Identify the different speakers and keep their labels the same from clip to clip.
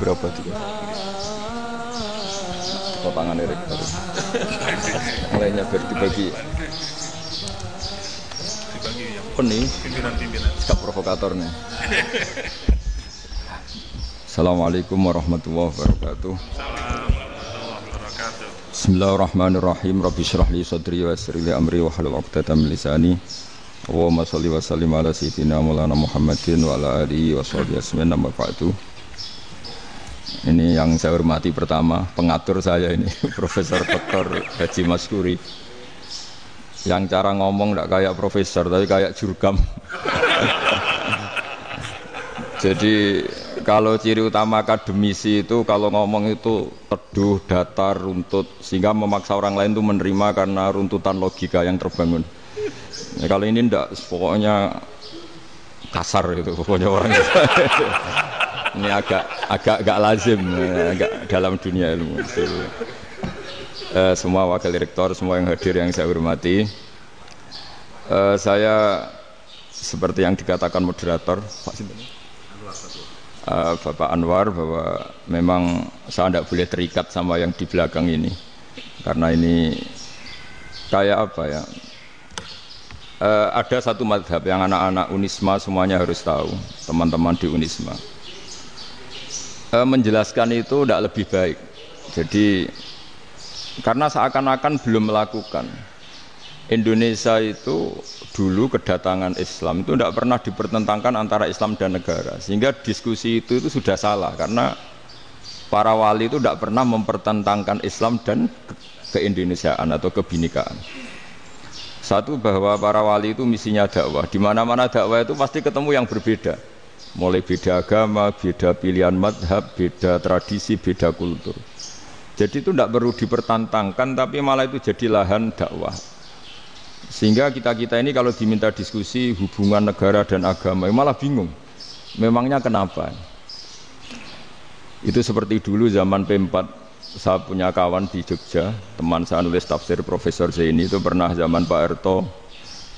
Speaker 1: berapa juga? Potongan rektor. Mulainya bagi Peni,
Speaker 2: pimpinan-pimpinan.
Speaker 1: sikap provokator nih. Assalamualaikum warahmatullahi wabarakatuh. Bismillahirrahmanirrahim. Rabbi syrah li sadri wa yassir li amri wa min lisani. Allahumma shalli wa sallim ala sayyidina Maulana Muhammadin wa ala alihi wa sahbihi ba'du. Ini yang saya hormati pertama, pengatur saya ini Profesor Dr. Haji Maskuri. Yang cara ngomong tidak kayak profesor tapi kayak jurkam. Jadi kalau ciri utama akademisi itu kalau ngomong itu teduh, datar, runtut sehingga memaksa orang lain itu menerima karena runtutan logika yang terbangun. Ya, kalau ini ndak pokoknya kasar gitu pokoknya orang. ini agak agak agak lazim ya, agak dalam dunia ilmu. Eh, semua wakil rektor, semua yang hadir yang saya hormati, eh, saya seperti yang dikatakan moderator Pak uh, Bapak Anwar bahwa memang saya tidak boleh terikat sama yang di belakang ini. Karena ini kayak apa ya? Uh, ada satu madhab yang anak-anak Unisma semuanya harus tahu teman-teman di Unisma uh, menjelaskan itu tidak lebih baik. Jadi karena seakan-akan belum melakukan. Indonesia itu dulu kedatangan Islam itu tidak pernah dipertentangkan antara Islam dan negara. Sehingga diskusi itu itu sudah salah. Karena para wali itu tidak pernah mempertentangkan Islam dan ke keindonesiaan atau kebinikaan satu bahwa para wali itu misinya dakwah. Di mana-mana dakwah itu pasti ketemu yang berbeda mulai beda agama, beda pilihan madhab, beda tradisi, beda kultur jadi itu tidak perlu dipertentangkan tapi malah itu jadi lahan dakwah sehingga kita-kita ini kalau diminta diskusi hubungan negara dan agama malah bingung. Memangnya kenapa? Itu seperti dulu zaman P4 saya punya kawan di Jogja, teman saya nulis tafsir Profesor Zaini itu pernah zaman Pak Erto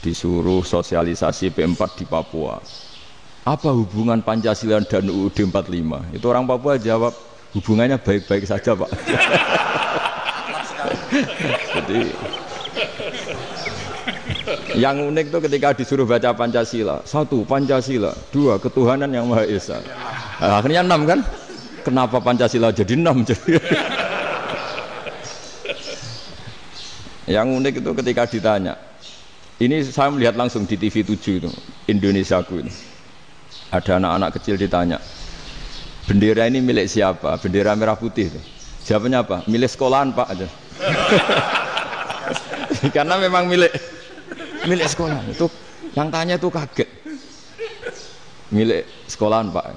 Speaker 1: disuruh sosialisasi P4 di Papua. Apa hubungan Pancasila dan UUD 45? Itu orang Papua jawab, hubungannya baik-baik saja Pak. Jadi yang unik itu ketika disuruh baca Pancasila. Satu Pancasila. Dua ketuhanan yang Maha Esa. Nah, akhirnya enam kan? Kenapa Pancasila jadi enam? Jadi yang unik itu ketika ditanya. Ini saya melihat langsung di TV 7 itu Indonesiaku ini ada anak-anak kecil ditanya bendera ini milik siapa? Bendera merah putih itu. Jawabannya apa? Milik sekolahan pak. Aja. Karena memang milik milik sekolah itu yang tanya itu kaget. Milik sekolahan pak.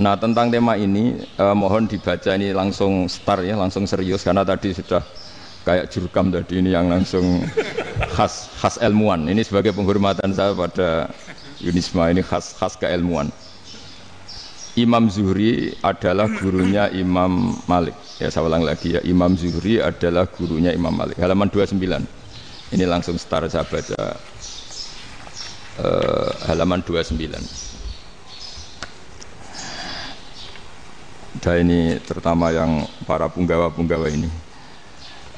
Speaker 1: Nah tentang tema ini eh, mohon dibaca ini langsung start ya langsung serius. Karena tadi sudah kayak jurkam tadi ini yang langsung khas khas ilmuwan. Ini sebagai penghormatan saya pada Yunisma ini khas khas keilmuan. Imam Zuhri adalah gurunya Imam Malik. Ya saya ulang lagi ya. Imam Zuhri adalah gurunya Imam Malik. Halaman 29 ini langsung start saya baca. Uh, halaman 29 dan ini terutama yang para punggawa-punggawa ini.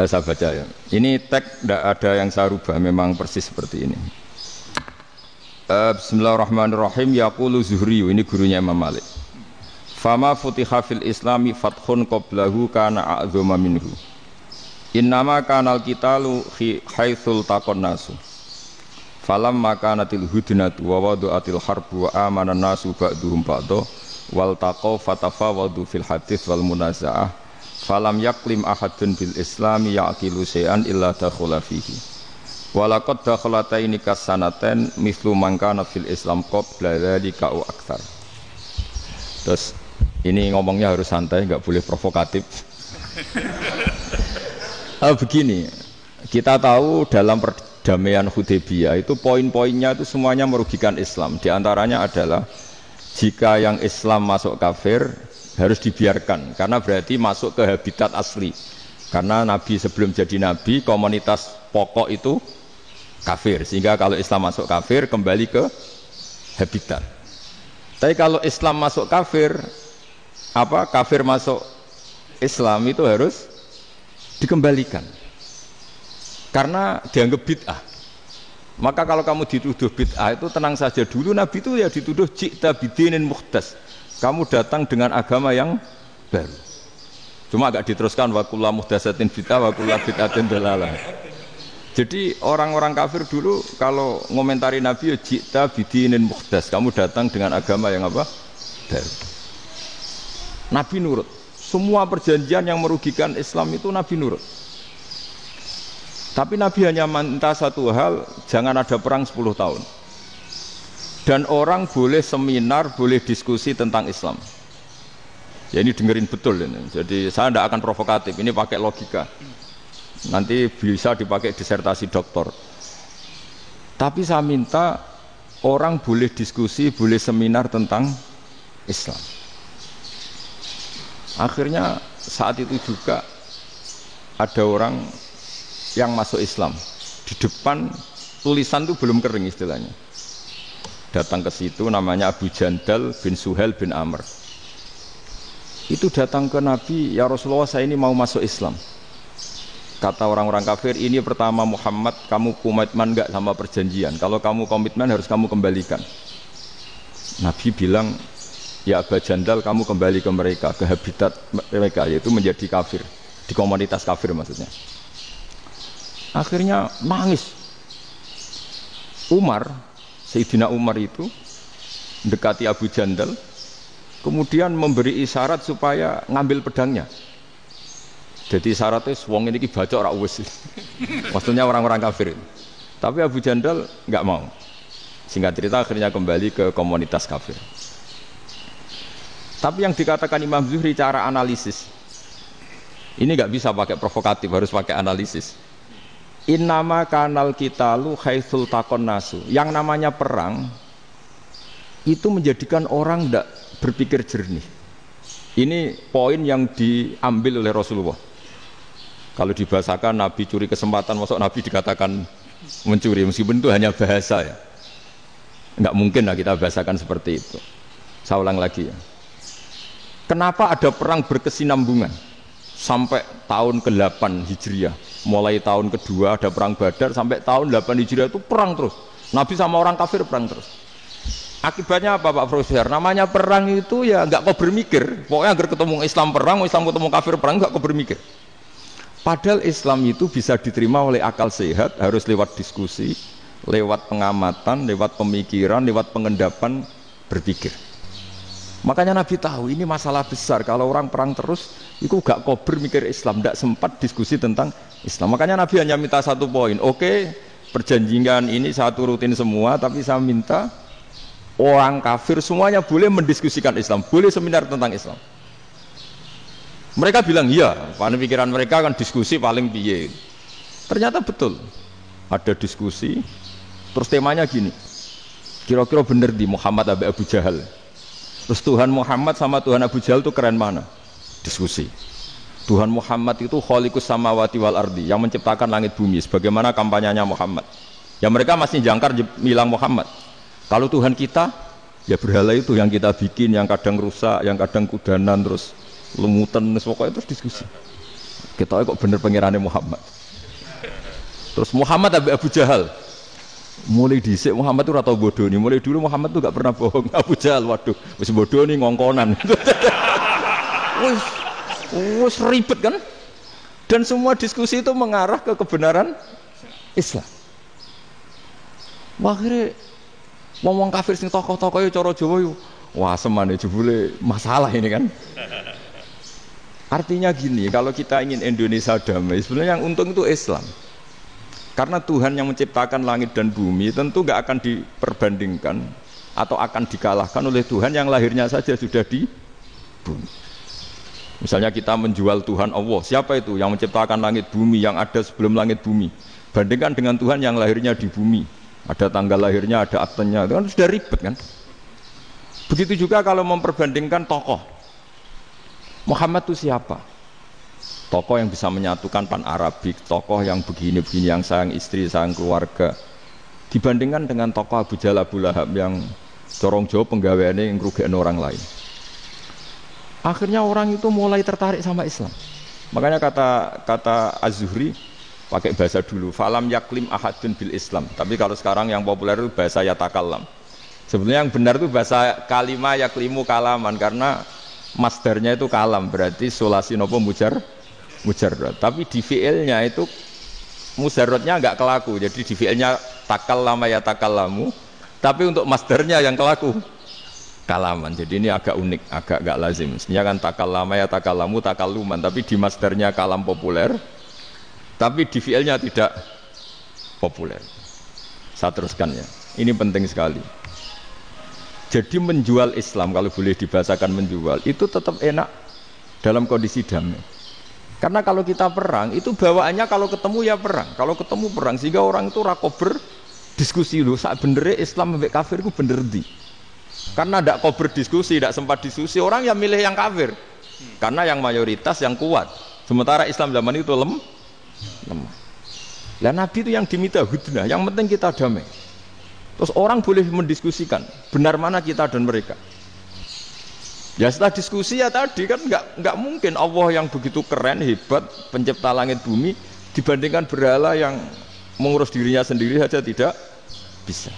Speaker 1: Eh, saya baca ya. Ini tag tidak ada yang saya rubah. Memang persis seperti ini uh, Bismillahirrahmanirrahim. Yaqulu Zuhri ini gurunya Imam Malik. Fama futiha fil islami fathun qablahu kana a'zuma minhu. Innama kanal qitalu haitsul taqon nasu. Falam makanatil hudnatu wa wadu'atil harbu wa amana nasu ba'duhum ba'do. Wal taqaw fatafawadu fil hadith wal munaza'ah. Falam yaklim ahadun bil islami ya'qilu syai'an illa dakhula fihi walaqad dakhalataini kasanaten mislu mangkana fil islam qabla dzalika au aktsar terus ini ngomongnya harus santai, nggak boleh provokatif. oh, begini, kita tahu dalam perdamaian Hudaybiyah itu poin-poinnya itu semuanya merugikan Islam. Di antaranya adalah jika yang Islam masuk kafir harus dibiarkan karena berarti masuk ke habitat asli. Karena Nabi sebelum jadi Nabi komunitas pokok itu kafir sehingga kalau Islam masuk kafir kembali ke habitat. Tapi kalau Islam masuk kafir, apa kafir masuk Islam itu harus dikembalikan. Karena dianggap bid'ah. Maka kalau kamu dituduh bid'ah itu tenang saja dulu Nabi itu ya dituduh jikta bidinin muhdas. Kamu datang dengan agama yang baru. Cuma agak diteruskan wa kullu muhdasatin bid'ah wa kullu bid'atin dalalah. Jadi orang-orang kafir dulu kalau ngomentari Nabi ya jikta bidinin muhdas. Kamu datang dengan agama yang apa? Baru. Nabi nurut. Semua perjanjian yang merugikan Islam itu Nabi nurut. Tapi Nabi hanya minta satu hal, jangan ada perang 10 tahun. Dan orang boleh seminar, boleh diskusi tentang Islam. Ya ini dengerin betul ini. Jadi saya tidak akan provokatif, ini pakai logika nanti bisa dipakai disertasi doktor. Tapi saya minta orang boleh diskusi boleh seminar tentang Islam. Akhirnya saat itu juga ada orang yang masuk Islam. Di depan tulisan itu belum kering istilahnya. Datang ke situ namanya Abu Jandal bin Suhel bin Amr. Itu datang ke Nabi ya Rasulullah saya ini mau masuk Islam kata orang-orang kafir ini pertama Muhammad kamu komitmen enggak sama perjanjian? Kalau kamu komitmen harus kamu kembalikan. Nabi bilang ya Aba Jandal kamu kembali ke mereka ke habitat mereka yaitu menjadi kafir di komunitas kafir maksudnya. Akhirnya nangis. Umar Sayyidina Umar itu mendekati Abu Jandal kemudian memberi isyarat supaya ngambil pedangnya jadi syaratnya wong ini baca orang wis. Maksudnya orang-orang kafir. Tapi Abu Jandal nggak mau. Singkat cerita akhirnya kembali ke komunitas kafir. Tapi yang dikatakan Imam Zuhri cara analisis ini nggak bisa pakai provokatif, harus pakai analisis. Innama kanal kita lu haitsul takon nasu. Yang namanya perang itu menjadikan orang tidak berpikir jernih. Ini poin yang diambil oleh Rasulullah. Kalau dibahasakan Nabi curi kesempatan, masuk Nabi dikatakan mencuri, meskipun itu hanya bahasa ya. Enggak mungkin lah kita bahasakan seperti itu. Saya ulang lagi ya. Kenapa ada perang berkesinambungan? Sampai tahun ke-8 Hijriah. Mulai tahun kedua ada perang Badar sampai tahun 8 Hijriah itu perang terus. Nabi sama orang kafir perang terus. Akibatnya apa Pak Profesor? Namanya perang itu ya nggak kau bermikir. Pokoknya agar ketemu Islam perang, Islam ketemu kafir perang nggak kau bermikir. Padahal Islam itu bisa diterima oleh akal sehat, harus lewat diskusi, lewat pengamatan, lewat pemikiran, lewat pengendapan berpikir. Makanya Nabi tahu ini masalah besar. Kalau orang perang terus, itu gak kober mikir Islam, tidak sempat diskusi tentang Islam. Makanya Nabi hanya minta satu poin. Oke, perjanjian ini satu rutin semua, tapi saya minta orang kafir semuanya boleh mendiskusikan Islam, boleh seminar tentang Islam. Mereka bilang iya, pada pikiran mereka kan diskusi paling piye. Ternyata betul. Ada diskusi, terus temanya gini. Kira-kira bener di Muhammad Abu, Abu Jahal. Terus Tuhan Muhammad sama Tuhan Abu Jahal itu keren mana? Diskusi. Tuhan Muhammad itu kholikus samawati wal ardi yang menciptakan langit bumi sebagaimana kampanyenya Muhammad. Ya mereka masih jangkar bilang Muhammad. Kalau Tuhan kita ya berhala itu yang kita bikin yang kadang rusak, yang kadang kudanan terus lumutan pokoknya terus diskusi. Kita kok bener pengirannya Muhammad? Terus Muhammad Abu, Abu Jahal. Mulai disik Muhammad itu rata bodoh nih mulai dulu Muhammad tuh gak pernah bohong. Abu Jahal waduh wis bodoh nih ngongkonan. Wis wis ribet kan? Dan semua diskusi itu mengarah ke kebenaran Islam. Akhirnya ngomong kafir sing tokoh-tokoh ya coro Jawa yuk wah semane jebule masalah ini kan Artinya gini, kalau kita ingin Indonesia damai, sebenarnya yang untung itu Islam. Karena Tuhan yang menciptakan langit dan bumi tentu gak akan diperbandingkan atau akan dikalahkan oleh Tuhan yang lahirnya saja sudah di bumi. Misalnya kita menjual Tuhan Allah, siapa itu yang menciptakan langit bumi yang ada sebelum langit bumi? Bandingkan dengan Tuhan yang lahirnya di bumi, ada tanggal lahirnya, ada aktenya, itu kan sudah ribet kan? Begitu juga kalau memperbandingkan tokoh, Muhammad itu siapa? Tokoh yang bisa menyatukan pan Arabik, tokoh yang begini-begini, yang sayang istri, sayang keluarga. Dibandingkan dengan tokoh Abu Jahal Abu Lahab yang Corong Jawa penggaweannya yang ngerugikan orang lain. Akhirnya orang itu mulai tertarik sama Islam. Makanya kata kata Az-Zuhri pakai bahasa dulu, falam yaklim ahadun bil Islam. Tapi kalau sekarang yang populer itu bahasa yatakallam. Sebenarnya yang benar itu bahasa kalimah yaklimu kalaman karena masdarnya itu kalam berarti solasi nopo mujar mujarrad. Tapi di fiilnya itu mujarradnya nggak kelaku. Jadi di fiilnya takal lama ya takal lamu. Tapi untuk masdarnya yang kelaku kalaman. Jadi ini agak unik, agak nggak lazim. Sebenarnya kan takal lama ya takal lamu, takal luman. Tapi di masdarnya kalam populer. Tapi di fiilnya tidak populer. Saya teruskan ya. Ini penting sekali. Jadi menjual Islam kalau boleh dibahasakan menjual itu tetap enak dalam kondisi damai. Karena kalau kita perang itu bawaannya kalau ketemu ya perang. Kalau ketemu perang sehingga orang itu rakober diskusi lu saat bener Islam sampai kafir itu bener di. Karena tidak kober diskusi, tidak sempat diskusi orang yang milih yang kafir. Karena yang mayoritas yang kuat. Sementara Islam zaman itu lem, lemah. Dan Nabi itu yang diminta hudnah, yang penting kita damai. Terus orang boleh mendiskusikan benar mana kita dan mereka. Ya setelah diskusi ya tadi kan nggak nggak mungkin Allah yang begitu keren hebat pencipta langit bumi dibandingkan berhala yang mengurus dirinya sendiri saja tidak bisa.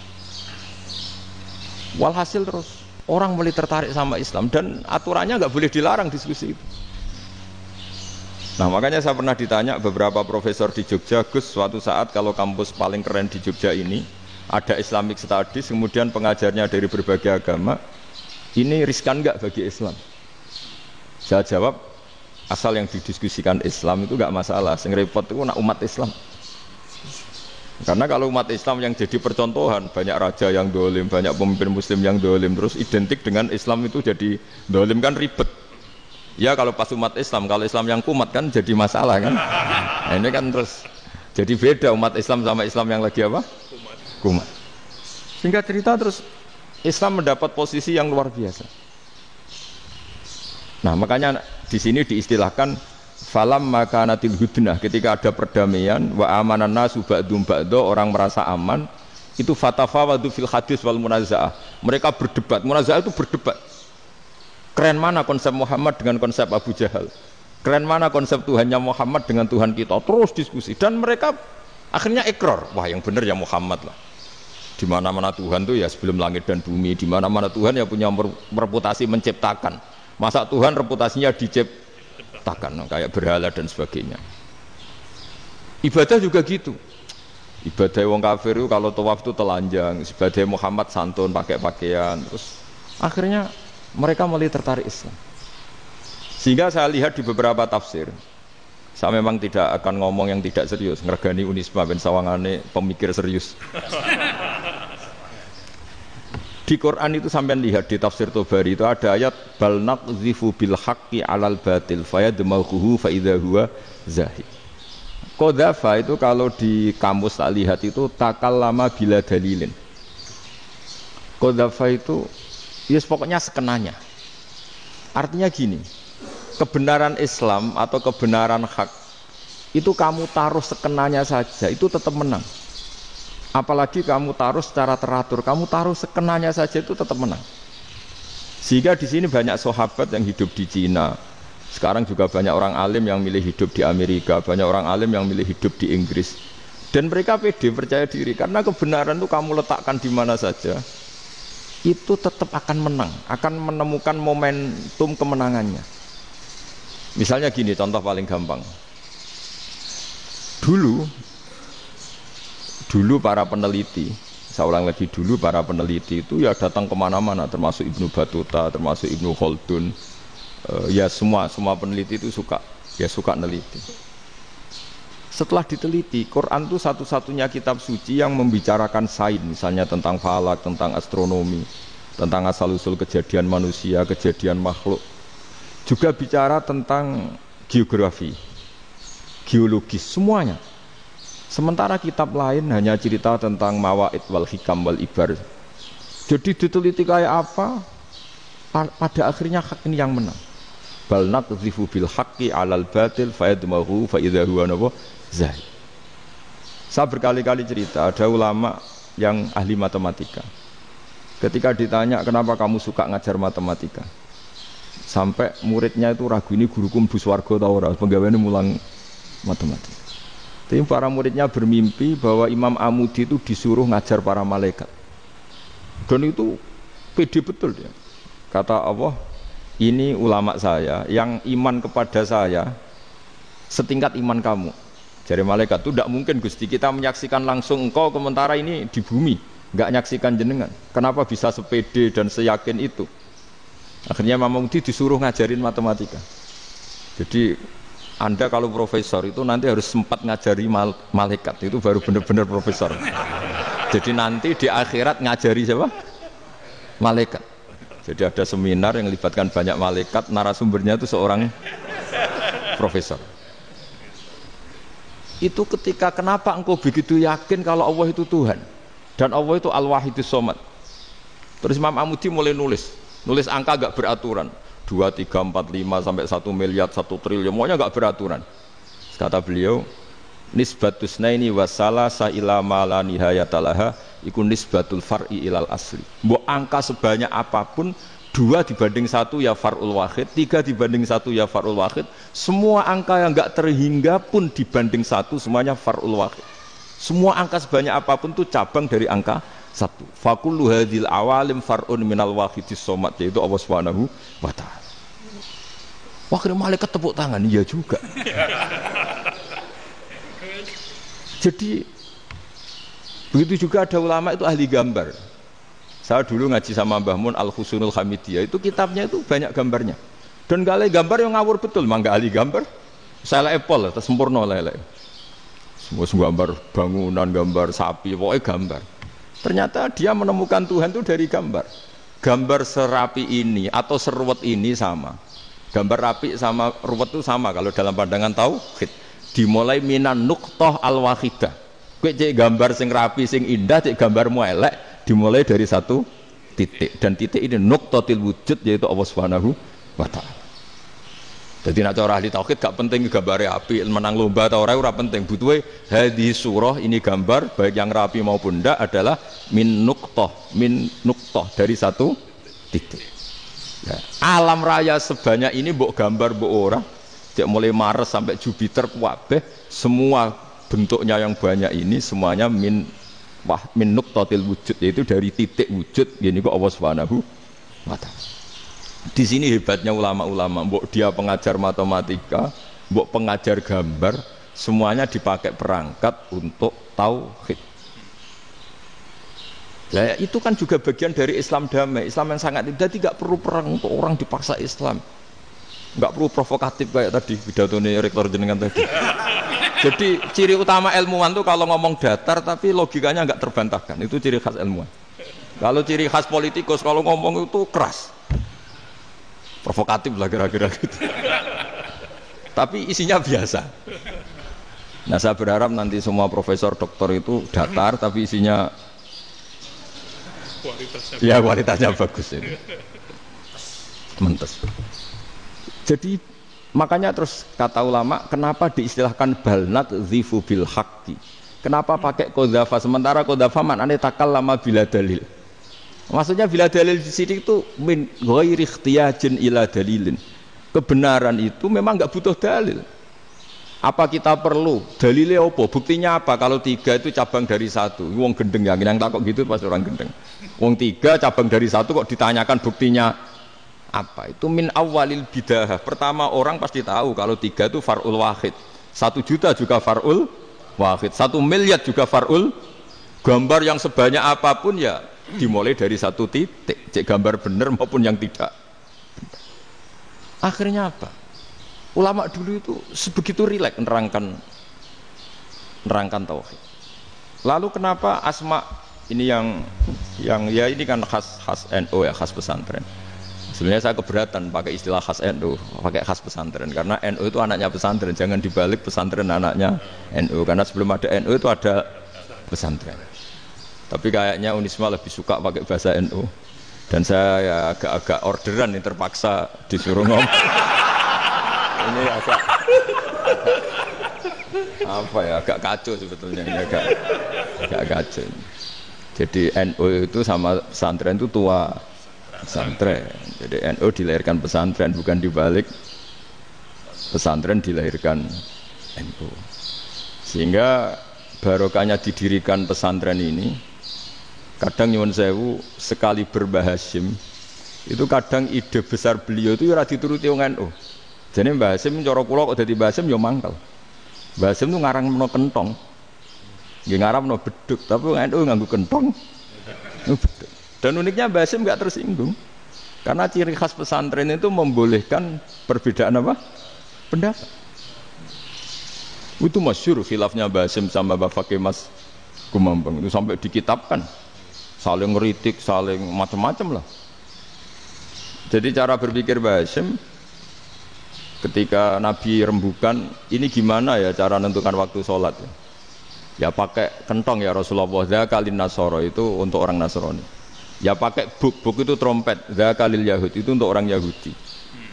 Speaker 1: Walhasil terus orang mulai tertarik sama Islam dan aturannya nggak boleh dilarang diskusi itu. Nah makanya saya pernah ditanya beberapa profesor di Jogja, Gus suatu saat kalau kampus paling keren di Jogja ini ada Islamic Studies, kemudian pengajarnya dari berbagai agama, ini riskan nggak bagi Islam? Saya jawab, asal yang didiskusikan Islam itu nggak masalah. Sing repot itu nak umat Islam. Karena kalau umat Islam yang jadi percontohan, banyak raja yang dolim, banyak pemimpin muslim yang dolim, terus identik dengan Islam itu jadi dolim kan ribet. Ya kalau pas umat Islam, kalau Islam yang kumat kan jadi masalah kan. Nah, ini kan terus jadi beda umat Islam sama Islam yang lagi apa? Kumat. Sehingga cerita terus Islam mendapat posisi yang luar biasa. Nah, makanya di sini diistilahkan falam makanatil hudnah ketika ada perdamaian wa amanan nasu ba'dum ba'do orang merasa aman itu fatafawadu fil hadis wal munazaah. Mereka berdebat. Munazaah itu berdebat. Keren mana konsep Muhammad dengan konsep Abu Jahal? Keren mana konsep Tuhannya Muhammad dengan Tuhan kita? Terus diskusi dan mereka akhirnya ekor. Wah, yang benar ya Muhammad lah di mana-mana Tuhan tuh ya sebelum langit dan bumi di mana-mana Tuhan ya punya reputasi menciptakan. Masa Tuhan reputasinya diciptakan kayak berhala dan sebagainya. Ibadah juga gitu. Ibadah wong kafir itu kalau tawaf itu telanjang ibadah Muhammad santun pakai pakaian terus akhirnya mereka mulai tertarik Islam. Sehingga saya lihat di beberapa tafsir saya memang tidak akan ngomong yang tidak serius ngergani Unisma ben sawangane pemikir serius di Quran itu sampai lihat di tafsir Tobari itu ada ayat bal naqzifu bil haqqi alal batil fayadmaghuhu fa idza huwa zahid. Qadhafa itu kalau di kamus tak lihat itu takal lama bila dalilin. Qadhafa itu ya yes, pokoknya sekenanya. Artinya gini, kebenaran Islam atau kebenaran hak itu kamu taruh sekenanya saja itu tetap menang. Apalagi kamu taruh secara teratur kamu taruh sekenanya saja itu tetap menang. Sehingga di sini banyak sahabat yang hidup di Cina. Sekarang juga banyak orang alim yang milih hidup di Amerika banyak orang alim yang milih hidup di Inggris. Dan mereka pede percaya diri karena kebenaran itu kamu letakkan di mana saja itu tetap akan menang akan menemukan momentum kemenangannya misalnya gini contoh paling gampang. Dulu dulu para peneliti saya ulang lagi dulu para peneliti itu ya datang ke mana-mana termasuk Ibnu Batuta termasuk Ibnu Khaldun uh, ya semua semua peneliti itu suka ya suka neliti. Setelah diteliti Quran itu satu-satunya kitab suci yang membicarakan sains misalnya tentang falak tentang astronomi tentang asal-usul kejadian manusia kejadian makhluk juga bicara tentang geografi geologis semuanya Sementara kitab lain hanya cerita tentang mawaid wal hikam wal ibar. Jadi diteliti kayak apa? Pada akhirnya hak ini yang menang. Bal naqdhifu bil haqqi 'alal batil fayadmahu fa idza huwa zahid. Saya berkali-kali cerita ada ulama yang ahli matematika. Ketika ditanya kenapa kamu suka ngajar matematika, sampai muridnya itu ragu ini guruku mlebu swarga ta ora, penggaweane mulang matematika. Tapi para muridnya bermimpi bahwa Imam Amudi itu disuruh ngajar para malaikat. Dan itu pede betul dia. Kata Allah, ini ulama saya yang iman kepada saya setingkat iman kamu. Jadi malaikat itu tidak mungkin Gusti kita menyaksikan langsung engkau sementara ini di bumi, nggak nyaksikan jenengan. Kenapa bisa sepede dan seyakin itu? Akhirnya Imam Amudi disuruh ngajarin matematika. Jadi anda kalau profesor itu nanti harus sempat ngajari mal malaikat itu baru benar-benar profesor. Jadi nanti di akhirat ngajari siapa? Malaikat. Jadi ada seminar yang melibatkan banyak malaikat, narasumbernya itu seorang profesor. Itu ketika kenapa engkau begitu yakin kalau Allah itu Tuhan dan Allah itu Al-Wahidus Somad. Terus Imam Amudi mulai nulis, nulis angka gak beraturan. 2, 3, 4, 5 sampai 1 miliar, 1 triliun, semuanya gak beraturan. Kata beliau, nisbatus naini wasala ila mala nihayatalaha iku nisbatul far'i ilal asli. Mbok angka sebanyak apa pun dua dibanding satu ya farul wahid, tiga dibanding satu ya farul wahid. Semua angka yang enggak terhingga pun dibanding satu semuanya farul wahid. Semua angka sebanyak apa pun itu cabang dari angka satu. Fakullu hadil awalim far'un minal wahidis somat yaitu Allah Subhanahu wa taala. Wah, malaikat tepuk tangan, iya juga. Jadi begitu juga ada ulama itu ahli gambar. Saya dulu ngaji sama Mbah Mun Al Husunul Hamidiyah itu kitabnya itu banyak gambarnya. Dan gale gambar yang ngawur betul, mangga ahli gambar. Saya Apple, sempurna lele. Semua gambar bangunan, gambar sapi, pokoknya gambar. Ternyata dia menemukan Tuhan itu dari gambar. Gambar serapi ini atau seruat ini sama. Gambar rapi sama ruwet itu sama kalau dalam pandangan tauhid. Dimulai minan nuktoh al wahidah. Kue cek gambar sing rapi sing indah, cek gambarmu elek dimulai dari satu titik dan titik ini nuktotil wujud yaitu Allah Subhanahu wa taala. Jadi nak cara ahli tauhid gak penting gambar api, menang lomba atau orang ora penting. Butuhe hadis surah ini gambar baik yang rapi maupun ndak adalah min nuktoh, min nuktoh dari satu titik. Ya. Alam raya sebanyak ini mbok gambar mbok orang, cek mulai Mars sampai Jupiter kuabeh semua bentuknya yang banyak ini semuanya min wah min nuktotil wujud yaitu dari titik wujud gini kok Allah Subhanahu wa taala. Di sini hebatnya ulama-ulama, mbok dia pengajar matematika, mbok pengajar gambar, semuanya dipakai perangkat untuk tauhid. Ya, itu kan juga bagian dari Islam damai, Islam yang sangat jadi tidak perlu perang untuk orang dipaksa Islam. Nggak perlu provokatif kayak tadi ini rektor jenengan tadi. Jadi ciri utama ilmuwan tuh kalau ngomong datar tapi logikanya nggak terbantahkan. Itu ciri khas ilmuwan. Kalau ciri khas politikus kalau ngomong itu keras provokatif lah kira-kira gitu. Tapi isinya biasa. Nah saya berharap nanti semua profesor doktor itu datar tapi isinya kualitasnya ya kualitasnya bagus ini. Mentes. Jadi makanya terus kata ulama kenapa diistilahkan balnat zifu bil haqqi? Kenapa pakai kodafa sementara kodafa mana takal lama bila dalil Maksudnya bila dalil di sini itu min ghairi ikhtiyajin ila dalilin. Kebenaran itu memang nggak butuh dalil. Apa kita perlu dalilnya apa? Buktinya apa? Kalau tiga itu cabang dari satu. Wong gendeng yang yang takut gitu pas orang gendeng. Wong tiga cabang dari satu kok ditanyakan buktinya apa? Itu min awalil bidah. Pertama orang pasti tahu kalau tiga itu farul wahid. Satu juta juga farul wahid. Satu miliar juga farul. Gambar yang sebanyak apa pun ya dimulai dari satu titik cek gambar benar maupun yang tidak. Akhirnya apa? Ulama dulu itu sebegitu rileks nerangkan nerangkan tauhid. Lalu kenapa asma ini yang yang ya ini kan khas khas NU ya khas pesantren. Sebenarnya saya keberatan pakai istilah khas NU pakai khas pesantren. Karena NU itu anaknya pesantren jangan dibalik pesantren anaknya NU karena sebelum ada NU itu ada pesantren tapi kayaknya Unisma lebih suka pakai bahasa NU dan saya ya agak-agak orderan nih terpaksa disuruh ngomong ini agak, apa ya agak kacau sebetulnya ini agak agak kacau Jadi NU itu sama pesantren itu tua pesantren. Jadi NU dilahirkan pesantren bukan dibalik pesantren dilahirkan NU. Sehingga barokahnya didirikan pesantren ini kadang nyuwun sewu sekali berbahasim itu kadang ide besar beliau itu ya dituruti wong NU. Jadi Mbah Hasim cara kula kok dadi Mbah Hasim ya mangkel. Mbah Hasim itu ngarang meno kentong. Nggih ngaramno beduk, tapi wong NU nganggo kentong. Dan uniknya Mbah Hasim enggak tersinggung. Karena ciri khas pesantren itu membolehkan perbedaan apa? Pendapat. Itu masyur khilafnya Mbah Hasim sama Mbah Fakih Mas Kumambang itu sampai dikitabkan. Saling ngeritik, saling macam-macam lah. Jadi cara berpikir Mbah ketika Nabi rembukan ini gimana ya cara menentukan waktu sholat ya, ya pakai kentong ya Rasulullah zakalin nasoro itu untuk orang Nasrani. Ya pakai buk buk itu trompet zakalil Yahud itu untuk orang Yahudi.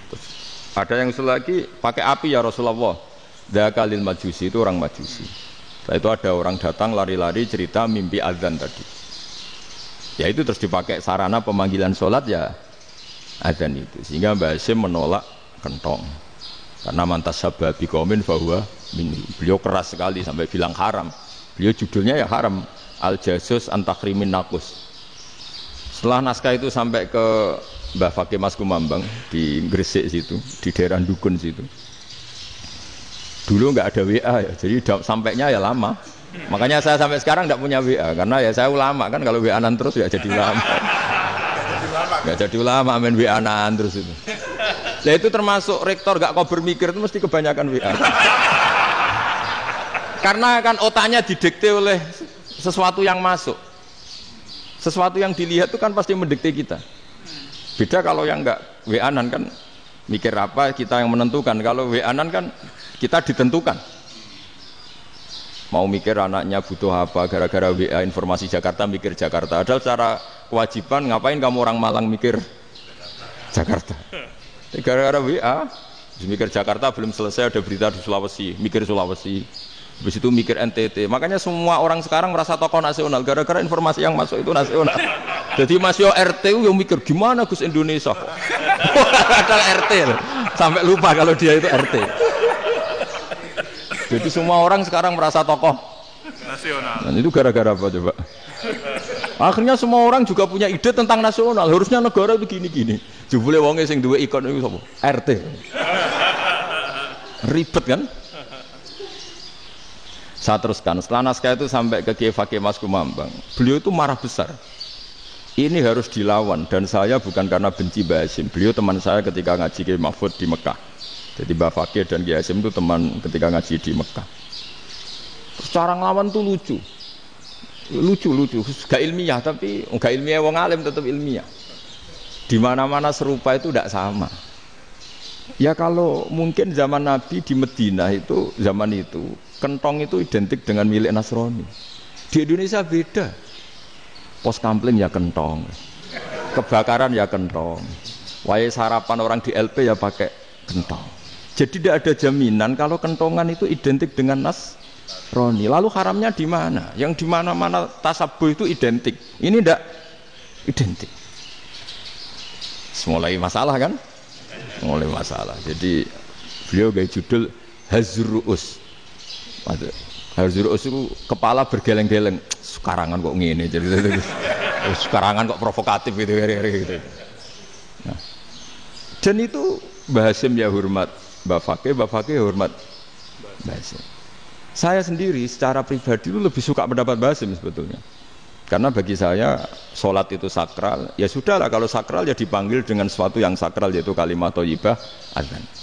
Speaker 1: Terus, ada yang lagi pakai api ya Rasulullah zakalil majusi itu orang majusi. Setelah itu ada orang datang lari-lari cerita mimpi azan tadi ya itu terus dipakai sarana pemanggilan sholat ya azan itu. Sehingga Mbak Hasim menolak kentong. Karena mantas sabah bikomin bahwa beliau keras sekali sampai bilang haram. Beliau judulnya ya haram al jasus antakrimin nakus. Setelah naskah itu sampai ke Mbah Fakih Mas Kumambang di Gresik situ di daerah Dukun situ. Dulu nggak ada WA ya jadi sampainya ya lama makanya saya sampai sekarang nggak punya WA karena ya saya ulama kan kalau WA nan terus ya jadi ulama nggak jadi ulama main WA nan terus itu Nah itu termasuk rektor gak kau bermikir itu mesti kebanyakan WA. Karena kan otaknya didikte oleh sesuatu yang masuk. Sesuatu yang dilihat itu kan pasti mendikte kita. Beda kalau yang enggak WA-nan kan mikir apa kita yang menentukan. Kalau WA-nan kan kita ditentukan. Mau mikir anaknya butuh apa gara-gara WA informasi Jakarta mikir Jakarta. Padahal secara kewajiban ngapain kamu orang Malang mikir Jakarta. Gara-gara WA, mikir Jakarta belum selesai ada berita di Sulawesi, mikir Sulawesi. Habis itu mikir NTT. Makanya semua orang sekarang merasa tokoh nasional gara-gara informasi yang masuk itu nasional. Jadi Mas Yo RT yang mikir gimana Gus Indonesia. Ada RT. Sampai lupa kalau dia itu RT. Jadi semua orang sekarang merasa tokoh
Speaker 2: nasional.
Speaker 1: Dan itu gara-gara apa coba? Akhirnya semua orang juga punya ide tentang nasional. Harusnya negara itu gini-gini. Jebule wonge sing duwe ikon itu sapa? RT. Ribet kan? Saya teruskan, setelah naskah itu sampai ke Kiai Fakih Mas Kumambang, beliau itu marah besar. Ini harus dilawan dan saya bukan karena benci Mbak. Beliau teman saya ketika ngaji Kiai Mahfud di Mekah. Jadi Mbak Fakih dan Kiai Hasim itu teman ketika ngaji di Mekah. Secara ngelawan tuh lucu. Lucu lucu. Gak ilmiah tapi gak ilmiah wong alim tetap ilmiah. Di mana mana serupa itu tidak sama. Ya kalau mungkin zaman Nabi di Medina itu zaman itu kentong itu identik dengan milik Nasrani. Di Indonesia beda. Pos kampling ya kentong. Kebakaran ya kentong. Wahai sarapan orang di LP ya pakai kentong jadi tidak ada jaminan kalau kentongan itu identik dengan nas Roni. Lalu haramnya di mana? Yang di mana-mana tasabuh itu identik. Ini tidak identik. Mulai masalah kan? Mulai masalah. Jadi beliau gaya judul Hazruus. Hazruus itu kepala bergeleng-geleng. Sekarangan kok ngene jadi sekarangan kok provokatif gitu gitu. Nah. Dan itu Mbah Hasim ya hormat Fakih ya hormat Mbah Hasim. Saya sendiri secara pribadi itu lebih suka mendapat basim sebetulnya. Karena bagi saya sholat itu sakral. Ya sudahlah kalau sakral ya dipanggil dengan sesuatu yang sakral yaitu kalimat toyibah azan.